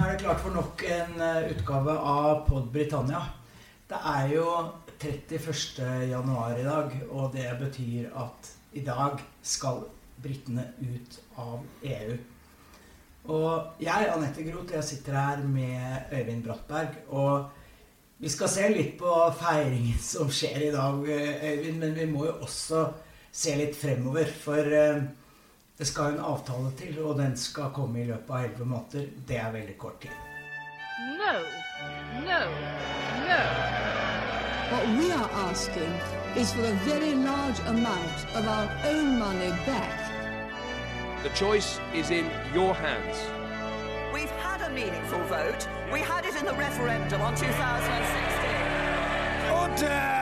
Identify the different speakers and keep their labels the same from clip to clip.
Speaker 1: er det klart for nok en eh, utgave av Pod Britannia. Det er jo 31. januar i dag, og det betyr at i dag skal britene ut av EU. Og jeg, Anette Groth, jeg sitter her med Øyvind Brattberg. Og vi skal se litt på feiringen som skjer i dag, Øyvind, men vi må jo også se litt fremover. For eh, det skal en avtale til, og den skal komme i løpet av elleve måneder. Det er veldig kort tid. No, no,
Speaker 2: no. What we are asking is for a very large amount of our own money back.
Speaker 3: The choice is in your hands.
Speaker 4: We've had a meaningful vote. We had it in the referendum on 2016.
Speaker 1: Order!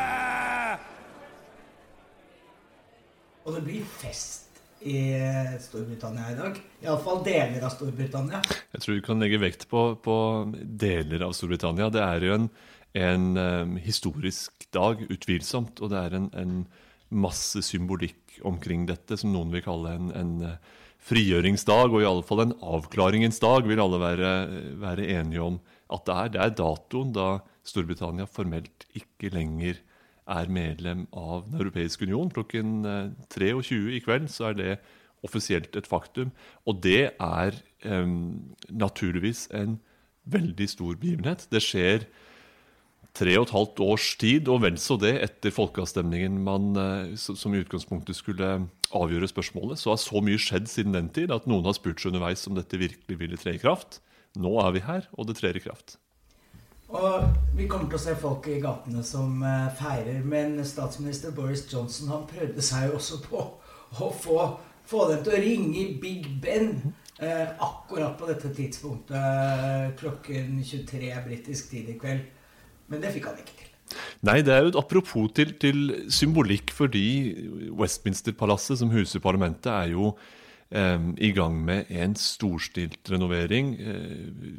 Speaker 1: Og det blir fest i Storbritannia i dag. Iallfall deler av Storbritannia.
Speaker 5: Jeg tror du kan legge vekt på, på deler av Storbritannia. Det er jo en, en um, historisk dag, utvilsomt. Og det er en, en, masse symbolikk omkring dette, som noen vil kalle en, en frigjøringsdag, og i alle fall en avklaringens dag, vil alle være, være enige om at det er. Det er datoen da Storbritannia formelt ikke lenger er medlem av Den europeiske union. Klokken 23 eh, i kveld så er det offisielt et faktum. Og det er um, naturligvis en veldig stor begivenhet. Det skjer tre og et halvt års tid, og vel så det, etter folkeavstemningen man, eh, som i utgangspunktet skulle avgjøre spørsmålet, så har så mye skjedd siden den tid at noen har spurt seg underveis om dette virkelig ville tre i kraft. Nå er vi her, og det trer i kraft.
Speaker 1: Og Vi kommer til å se folk i gatene som eh, feirer, men statsminister Boris Johnson han prøvde seg jo også på å få, få dem til å ringe Big Ben eh, akkurat på dette tidspunktet klokken 23 britisk tid i kveld. Men det fikk han ikke til.
Speaker 5: Nei, det er jo et apropos til, til symbolikk, fordi Westminster-palasset, som huser parlamentet, er jo i gang med en storstilt renovering. Eh,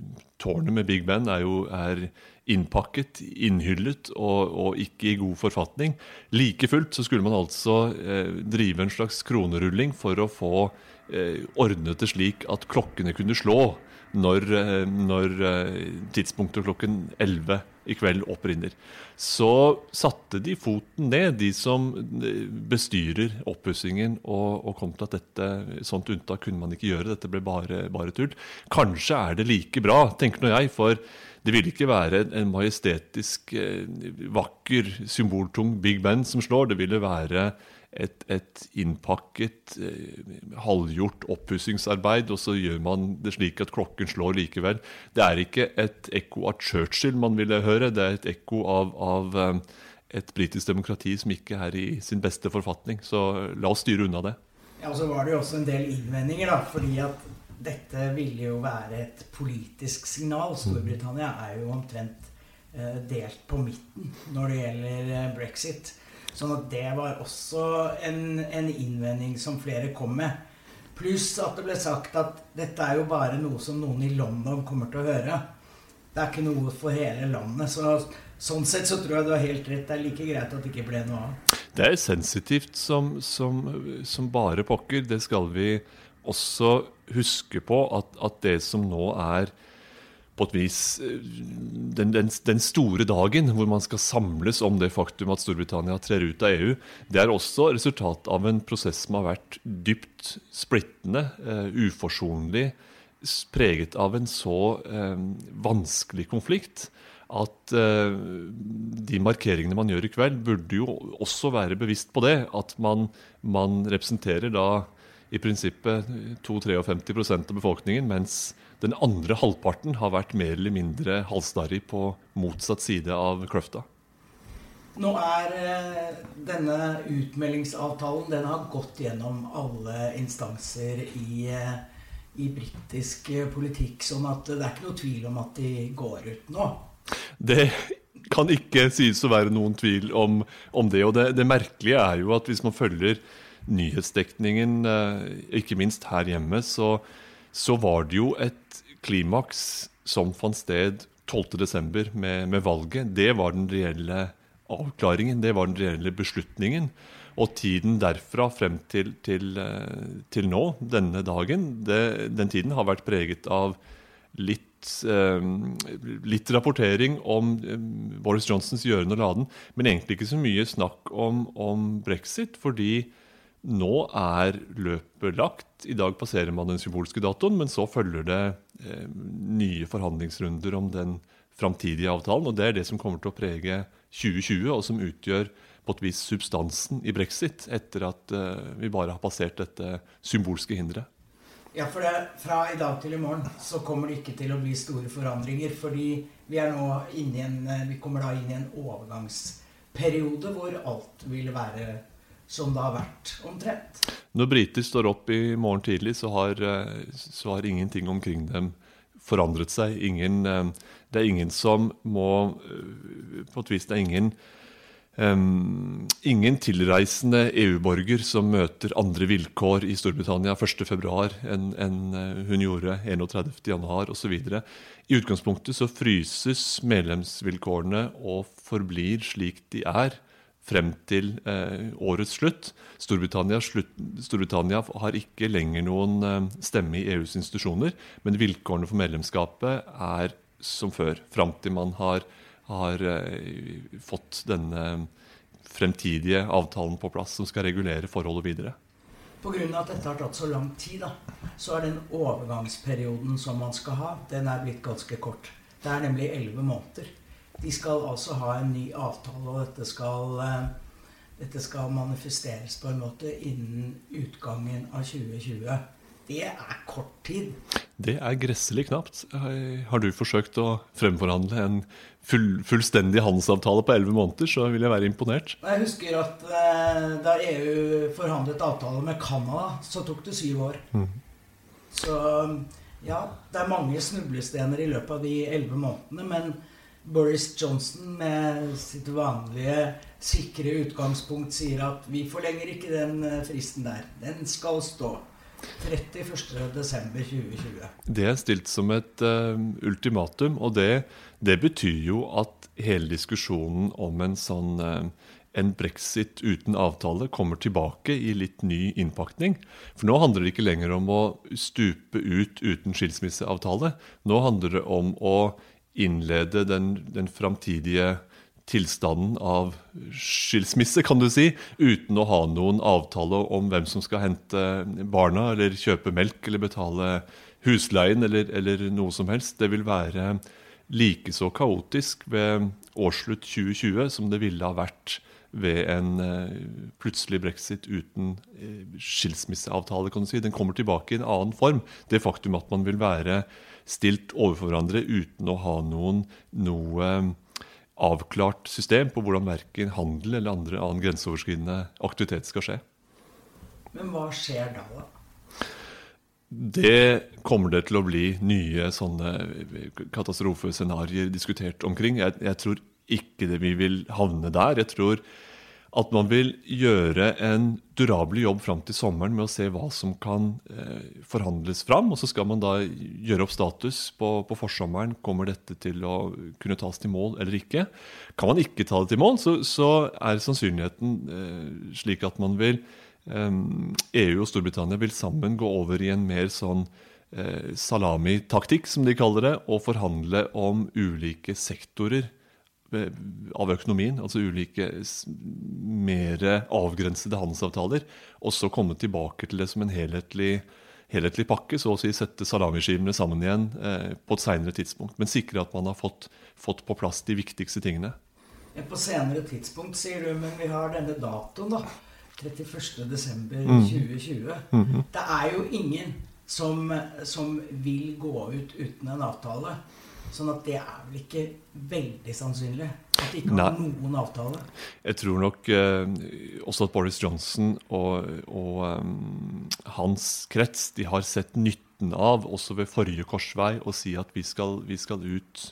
Speaker 5: tårnet med Big Ben er jo er innpakket, innhyllet og, og, ikke i god forfatning. Like fullt så skulle man altså eh, drive en slags kronerulling for å få eh, ordnet det slik at klokkene kunne slå når, eh, når eh, tidspunktet klokken 11 i kveld opprinner. Så satte de foten ned, de som eh, bestyrer oppussingen, og, og, kom til at dette, sånt unntak kunne man ikke gjøre. Dette ble bare, bare tull. Kanskje er det like bra, tenker nå jeg, for det ville ikke være en majestetisk, vakker, symboltung Big Band som slår. Det ville være et, et innpakket, eh, halvgjort oppussingsarbeid, og så gjør man det slik at klokken slår likevel. Det er ikke et ekko av Churchill man ville høre, det er et ekko av, av eh, et britisk demokrati som ikke er i sin beste forfatning. Så la oss styre unna det.
Speaker 1: Ja, og Så var det jo også en del innvendinger, da, fordi at dette ville jo være et politisk signal. Storbritannia er jo omtrent eh, delt på midten når det gjelder brexit. Sånn at det var også en, en innvending som flere kom med. Pluss at det ble sagt at dette er jo bare noe som noen i London kommer til å høre. Det er ikke noe for hele landet. Så, sånn sett så tror jeg du har helt rett. Det er like greit at det ikke ble noe av.
Speaker 5: Det er sensitivt som, som, som bare pokker. Det skal vi også huske på, at, at det som nå er på et vis eh, den, den, den, store dagen hvor man skal samles om det faktum at Storbritannia trer ut av EU, det er også resultat av en prosess som har vært dypt splittende, uh, uforsonlig, preget av en så uh, vanskelig konflikt at uh, de markeringene man gjør i kveld, burde jo også være bevisst på det. At man, man representerer da i prinsippet 52-53 av befolkningen, mens den andre halvparten har vært mer eller mindre halvstarrig på motsatt side av kløfta.
Speaker 1: Nå er eh, denne utmeldingsavtalen den har gått gjennom alle instanser i, eh, i britisk eh, politikk. sånn at det er ikke noe tvil om at de går ut nå.
Speaker 5: Det kan ikke sies å være noen tvil om, om det. Og det, det, merkelige er jo at hvis man følger nyhetsdekningen, ikke minst her hjemme, så, så var det jo et klimaks som fant sted 12.12. Med, med valget. Det var den reelle avklaringen, det var den reelle beslutningen. Og tiden derfra frem til, til, eh, til nå, denne dagen, det, den tiden har vært preget av litt eh, litt rapportering om eh, Boris Johnsons gjøren og laden, men egentlig ikke så mye snakk om, om, brexit, fordi nå er løpet lagt. I dag passerer man den symbolske datoen, men så følger det eh, nye forhandlingsrunder om den framtidige avtalen. og Det er det som kommer til å prege 2020, og som utgjør på et vis substansen i brexit, etter at eh, vi bare har passert dette symbolske hinderet.
Speaker 1: Ja, for det, Fra i dag til i morgen så kommer det ikke til å bli store forandringer. fordi vi er nå inne i en, eh, vi kommer da inn i en overgangsperiode hvor alt vil være som det har vært omtrent.
Speaker 5: Når briter står opp i morgen tidlig, så har, eh, så har ingenting omkring dem forandret seg. Ingen, det er ingen som må På et vis, det er ingen Um, ingen tilreisende EU-borger som møter andre vilkår i Storbritannia 1.2. enn en eh, hun gjorde 31.1. osv. I utgangspunktet så fryses medlemsvilkårene og forblir slik de er frem til eh, årets slutt. Storbritannia, slutt. Storbritannia, har ikke lenger noen eh, stemme i EUs institusjoner, men vilkårene for medlemskapet er som før, fram til man har har eh, fått denne fremtidige avtalen på plass, som skal regulere forholdet videre.
Speaker 1: Pga. at dette har tatt så lang tid, da, så er den overgangsperioden som man skal ha, den er blitt ganske kort. Det er nemlig elleve måneder. De skal altså ha en ny avtale, og dette skal, eh, dette skal manifesteres på en måte innen utgangen av 2020. Det er kort tid.
Speaker 5: Det er gresselig knapt. Har du forsøkt å fremforhandle en full, fullstendig handelsavtale på elleve måneder, så vil jeg være imponert.
Speaker 1: Jeg husker at eh, da EU forhandlet avtale med Canada, så tok det syv år. Mm. Så ja, det er mange snublestener i løpet av de elleve månedene. Men Boris Johnson med sitt vanlige sikre utgangspunkt sier at vi forlenger ikke den eh, fristen der. Den skal stå. 31.12.2020.
Speaker 5: Det er stilt som et uh, ultimatum, og det, det, betyr jo at hele diskusjonen om en sånn uh, en brexit uten avtale kommer tilbake i litt ny innpakning. For nå handler det ikke lenger om å stupe ut uten skilsmisseavtale. Nå handler det om å innlede den, den framtidige tilstanden av skilsmisse, kan du si, uten å ha noen avtale om hvem som skal hente barna, eller kjøpe melk, eller betale husleien, eller, eller noe som helst. Det vil være like så kaotisk ved årsslutt 2020 som det ville ha vært ved en uh, plutselig brexit uten uh, skilsmisseavtale. kan du si. Den kommer tilbake i en annen form. Det faktum at man vil være stilt overfor hverandre uten å ha noen noe avklart system på hvordan verken handel eller andre annen grenseoverskridende aktivitet skal skje.
Speaker 1: Men hva skjer da, da?
Speaker 5: Det kommer det til å bli nye sånne katastrofescenarioer diskutert omkring. Jeg, jeg, tror ikke det vi vil havne der. Jeg tror at man vil gjøre en durabel jobb fram til sommeren med å se hva som kan eh, forhandles fram. Og så skal man da gjøre opp status på, på, forsommeren. Kommer dette til å kunne tas til mål eller ikke? Kan man ikke ta det til mål, så, så er sannsynligheten eh, slik at man vil eh, EU og Storbritannia vil sammen gå over i en mer sånn eh, salamitaktikk, som de kaller det, og forhandle om ulike sektorer av økonomien, altså ulike mer avgrensede handelsavtaler, og så komme tilbake til det som en helhetlig, helhetlig pakke, så å si sette salamiskivene sammen igjen eh, på et seinere tidspunkt. Men sikre at man har fått, fått, på plass de viktigste tingene.
Speaker 1: På senere tidspunkt, sier du, men vi har denne datoen, da. 31.12.2020. Mm. Mm. Det er jo ingen som, som vil gå ut uten en avtale. Sånn at det er vel ikke veldig sannsynlig at de ikke har Nei. noen avtale?
Speaker 5: Jeg tror nok eh, også at Boris Johnson og, og um, hans krets de har sett nytten av, også ved forrige korsvei, å si at vi skal, vi skal ut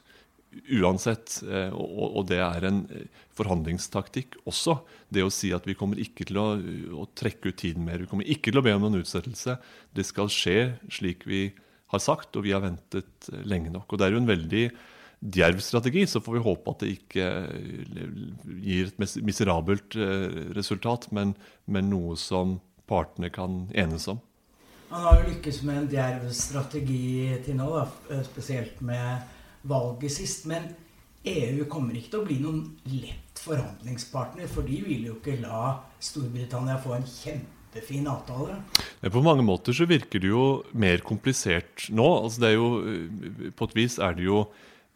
Speaker 5: uansett. Eh, og, og, det er en forhandlingstaktikk også. Det å si at vi kommer ikke til å, å trekke ut tiden mer. Vi kommer ikke til å be om noen utsettelse. Det skal skje slik vi har sagt, og vi har ventet eh, lenge nok. Og Det er jo en veldig djerv strategi, så får vi håpe at det ikke eh, gir et miserabelt eh, resultat, men, men noe som partene kan enes om.
Speaker 1: Han har jo lykkes med en djerv strategi til nå, da, spesielt med valget sist. Men EU kommer ikke til å bli noen lett forhandlingspartner, for de vil jo ikke la Storbritannia få en kjempefin avtale.
Speaker 5: På mange måter så virker det jo mer komplisert nå. Altså det er jo, eh, på et vis er det jo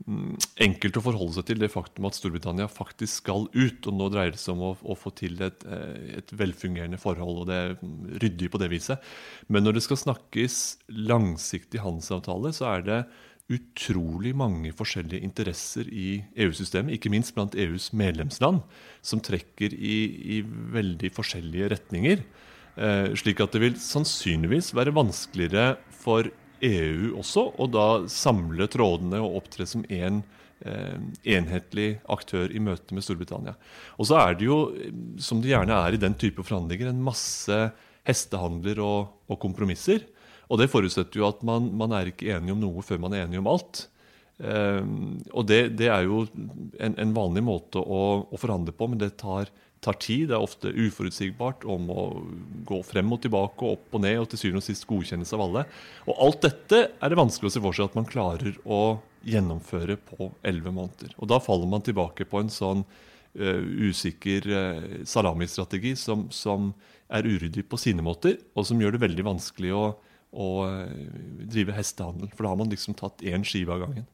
Speaker 5: mm, enkelt å forholde seg til det faktum at Storbritannia faktisk skal ut. Og nå dreier det seg om å, å få til et, eh, et, velfungerende forhold, og det er ryddig på det viset. Men når det skal snakkes langsiktig handelsavtale, så er det utrolig mange forskjellige interesser i EU-systemet, ikke minst blant EUs medlemsland, som trekker i, i veldig forskjellige retninger. Eh, slik at det vil sannsynligvis være vanskeligere for EU også å da samle trådene og opptre som én en, eh, enhetlig aktør i møte med Storbritannia. Og så er det jo, som det gjerne er i den type forhandlinger, en masse hestehandler og, og kompromisser. Og det forutsetter jo at man, man, er ikke enig om noe før man er enig om alt. Um, og det, det, er jo en, en vanlig måte å, å, forhandle på, men det tar, tar, tid. Det er ofte uforutsigbart om å gå frem og tilbake opp og ned, og til syvende og sist godkjennes av alle. Og alt dette er det vanskelig å se for seg at man klarer å gjennomføre på elleve måneder. Og da faller man tilbake på en sånn uh, usikker uh, salami-strategi som, som er uryddig på sine måter, og som gjør det veldig vanskelig å å uh, drive hestehandel. For da har man liksom tatt én skive av gangen.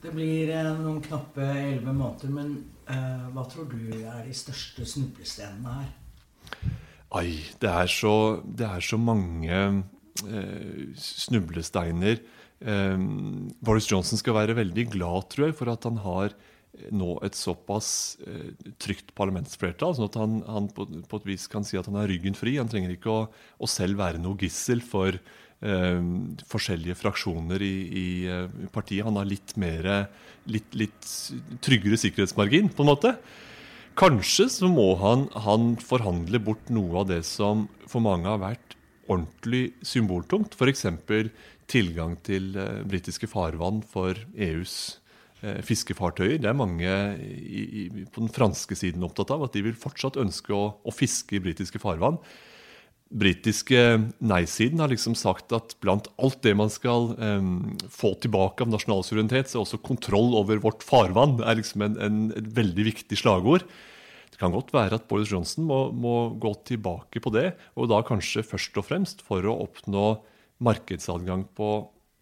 Speaker 1: Det blir eh, noen knappe elleve måneder, men uh, hva tror du er de største snublestenene her?
Speaker 5: Ai, det er så, det er så mange uh, snublesteiner. Eh, Boris Johnson skal være veldig glad, tror jeg, for at han har nå et såpass uh, trygt parlamentsflertall, sånn at han, han på, på, et vis kan si at han har ryggen fri. Han trenger ikke å, å selv være noe gissel for forskjellige fraksjoner i, i, uh, partiet. Han har litt mer litt, litt, tryggere sikkerhetsmargin, på en måte. Kanskje så må han, han forhandle bort noe av det som for mange har vært ordentlig symboltungt. F.eks. tilgang til uh, britiske farvann for EUs Eh, fiskefartøyer. Det er mange i, i, på den franske siden opptatt av at de vil fortsatt ønske å, å fiske i britiske farvann. Britiske nei-siden har liksom sagt at blant alt det man skal um, få tilbake av nasjonal suverenitet, så er også kontroll over vårt farvann er liksom en, en, et veldig viktig slagord. Det kan godt være at Boris Johnson må, må gå tilbake på det, og da kanskje først og fremst for å oppnå markedsadgang på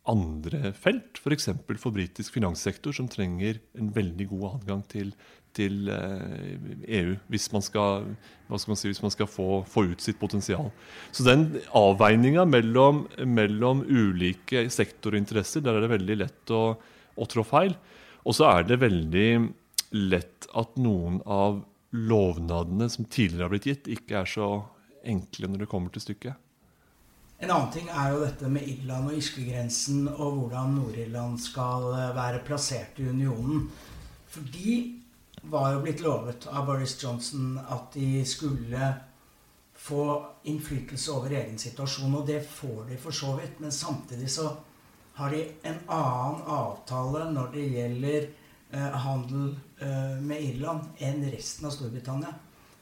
Speaker 5: andre felt, f.eks. For, for britisk finanssektor, som trenger en veldig god adgang til, til EU eh, e hvis man skal, man si, hvis man skal få, få, ut sitt potensial. Så den avveininga mellom, mellom, ulike sektorinteresser, der er det veldig lett å, å trå feil. Og så er det veldig lett at noen av lovnadene som tidligere har blitt gitt, ikke er så enkle når det kommer til stykket.
Speaker 1: En annen ting er jo dette med Irland og irskegrensen og hvordan Nord-Irland skal eh, være plassert i unionen. For de var jo blitt lovet av Boris Johnson at de skulle få innflytelse over egen situasjon, og det får de for så vidt. Men samtidig så har de en annen avtale når det gjelder eh, handel eh, med Irland enn resten av Storbritannia.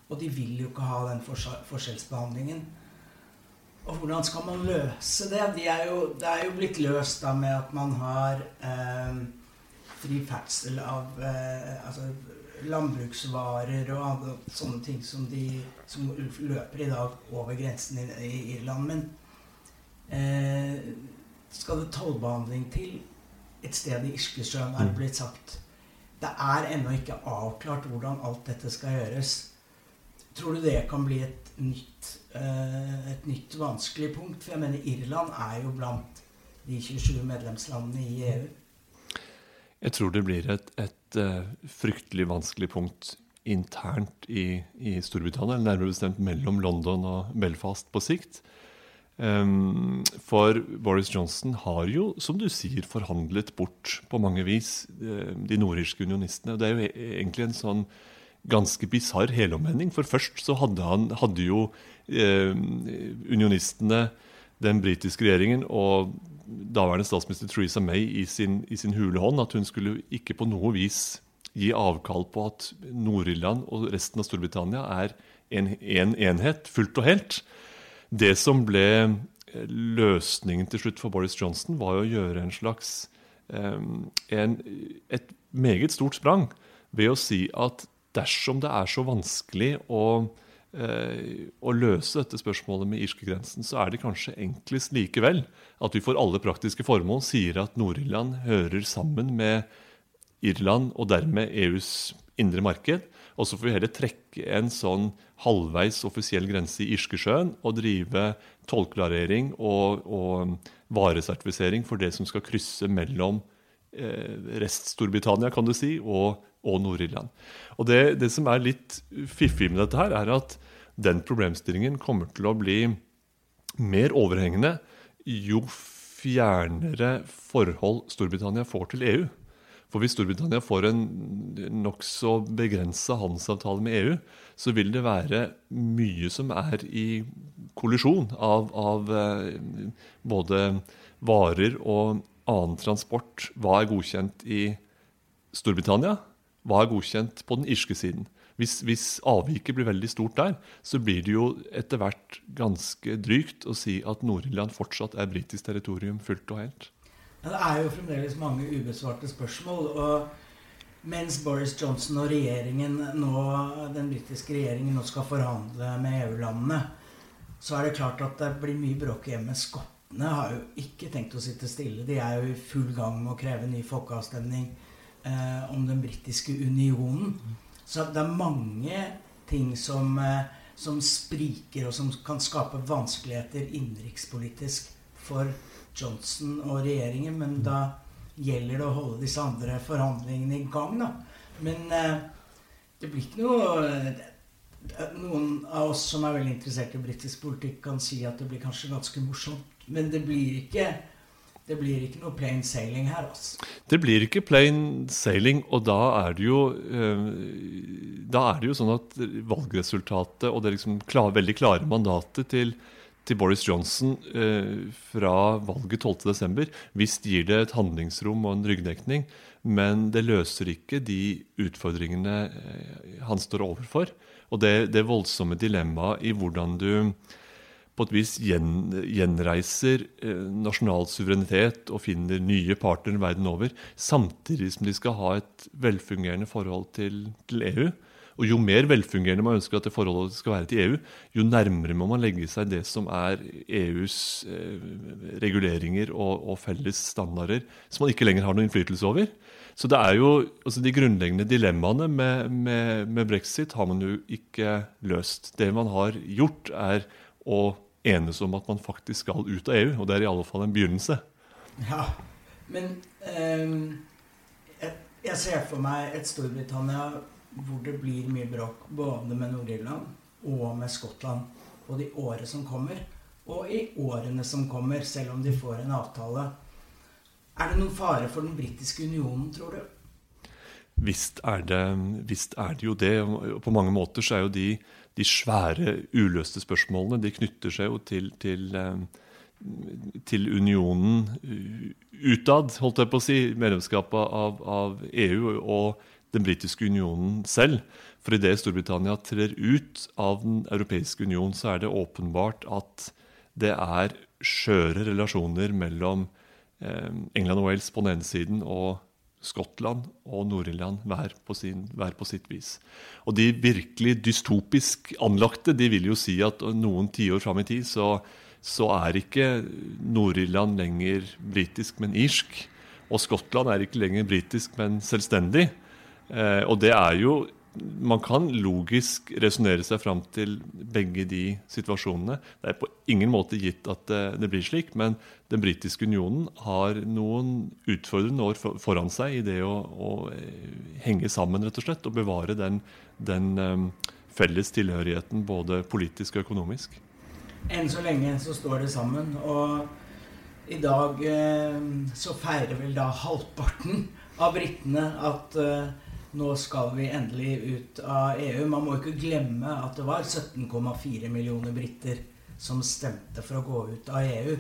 Speaker 1: Og de vil jo ikke ha den forskjellsbehandlingen. Og hvordan skal man løse det? De er jo, det er jo blitt løst da med at man har eh, fri ferdsel av eh, altså landbruksvarer og sånne ting som, de, som løper i dag over grensen i, i Irland. Men eh, skal det tollbehandling til et sted i Irskesjøen, er det mm. blitt sagt. Det er ennå ikke avklart hvordan alt dette skal gjøres. Tror du det kan bli et nytt, eh, et nytt vanskelig punkt? For jeg mener Irland er jo blant de 27 medlemslandene i EU.
Speaker 5: Jeg tror det blir et, et uh, fryktelig vanskelig punkt internt i, i, Storbritannia, eller nærmere bestemt mellom London og Belfast på sikt. Um, for Boris Johnson har jo, som du sier, forhandlet bort på mange vis uh, de nordirske unionistene. Det er jo e-, egentlig en sånn ganske bisarr helomvending. For først så hadde, han, hadde jo eh, unionistene den britiske regjeringen og daværende statsminister Theresa May i sin, i sin hule hånd at hun skulle ikke på noe vis gi avkall på at Nord-Irland og resten av Storbritannia er en, en, enhet fullt og helt. Det som ble løsningen til slutt for Boris Johnson var å gjøre en slags en, et meget stort sprang ved å si at dersom det er så vanskelig å, å løse dette spørsmålet med irskegrensen, så er det kanskje enklest likevel at vi for alle praktiske formål sier at Nord-Irland hører sammen med Irland og dermed EUs indre marked. Og så får vi heller trekke en sånn halvveis offisiell grense i Irskesjøen og drive tollklarering og, og varesertifisering for det som skal krysse mellom eh, rest-Storbritannia kan du si, og, og Nord-Irland. Og det, det, som er litt fiffig med dette, her er at den problemstillingen kommer til å bli mer overhengende jo fjernere forhold Storbritannia får til EU. For hvis Storbritannia får en nokså begrensa handelsavtale med EU, så vil det være mye som er i kollisjon av, av eh, både varer og annen transport. Hva er godkjent i Storbritannia? Hva er godkjent på den irske siden? Hvis, hvis, avviket blir veldig stort der, så blir det jo etter hvert ganske drygt å si at Nord-Irland fortsatt er britisk territorium fullt og helt.
Speaker 1: Ja, det er jo fremdeles mange ubesvarte spørsmål. og mens Boris Johnson og regjeringen nå, den britiske regjeringen nå skal forhandle med EU-landene, så er det klart at det blir mye bråk hjemme. Skottene har jo ikke tenkt å sitte stille. De er jo i full gang med å kreve ny folkeavstemning eh, om den britiske unionen. Så det er mange ting som, eh, som spriker, og som kan skape vanskeligheter innenrikspolitisk for Johnson og regjeringen. Men da gjelder det å holde disse andre forhandlingene i gang, da. Men eh, det blir ikke noe eh, Noen av oss som er veldig interessert i britisk politikk, kan si at det blir kanskje ganske morsomt. Men det blir ikke det blir ikke noe plain sailing her. altså.
Speaker 5: Det blir ikke plain sailing, og da er det jo, eh, da er det jo sånn at valgresultatet og det liksom klar, veldig klare mandatet til til Boris Johnson eh, fra valget 12.12. Visst gir det et handlingsrom og en ryggdekning, men det løser ikke de utfordringene eh, han står overfor. Og det, det voldsomme dilemmaet i hvordan du på et vis gjen, gjenreiser eh, nasjonal suverenitet og finner nye partnere verden over, samtidig som de skal ha et velfungerende forhold til, til EU. Og jo mer velfungerende man ønsker at det forholdet skal være til EU, jo nærmere må man legge seg det som er EUs eh, reguleringer og, og, felles standarder, som man ikke lenger har noen innflytelse over. Så det er jo, altså De grunnleggende dilemmaene med, med, med, brexit har man jo ikke løst. Det man har gjort, er å enes om at man faktisk skal ut av EU. Og det er i alle fall en begynnelse.
Speaker 1: Ja, men eh, jeg, ser for meg et Storbritannia hvor det blir mye bråk både med Nord-Irland og med Skottland både i året som kommer, og i årene som kommer, selv om de får en avtale. Er det noen fare for den britiske unionen, tror du?
Speaker 5: Visst er, det, visst er det jo det. På mange måter så er jo de, de svære uløste spørsmålene De knytter seg jo til, til, eh, til unionen utad, holdt jeg på å si. Medlemskapet av, av EU og den britiske unionen selv. For idet Storbritannia trer ut av Den europeiske union, så er det åpenbart at det er skjøre relasjoner mellom eh, England og Wales på den ene siden og Skottland og Nord-Irland hver, hver, på sitt vis. Og de virkelig dystopisk anlagte de vil jo si at noen tiår fram i tid så, så er ikke Nord-Irland lenger britisk, men irsk. Og Skottland er ikke lenger britisk, men selvstendig. Eh, og det er jo Man kan logisk resonnere seg fram til begge de situasjonene. Det er på ingen måte gitt at det, det blir slik, men den britiske unionen har noen utfordrende år for, foran seg i det å, å, eh, henge sammen rett og slett, og bevare den, den um, felles tilhørigheten både politisk og økonomisk.
Speaker 1: Enn så lenge så står det sammen. Og i dag eh, så feirer vel da halvparten av britene at eh, nå skal vi endelig ut av EU. Man må ikke glemme at det var 17,4 millioner briter som stemte for å gå ut av EU.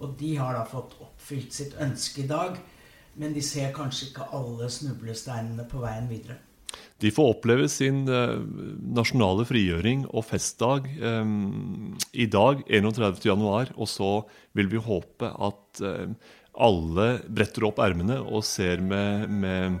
Speaker 1: Og de har da fått oppfylt sitt ønske i dag, men de ser kanskje ikke alle snublesteinene på veien videre.
Speaker 5: De får oppleve sin eh, nasjonale frigjøring og festdag eh, i dag, 31.1, og så vil vi håpe at eh, alle bretter opp ermene og ser med, med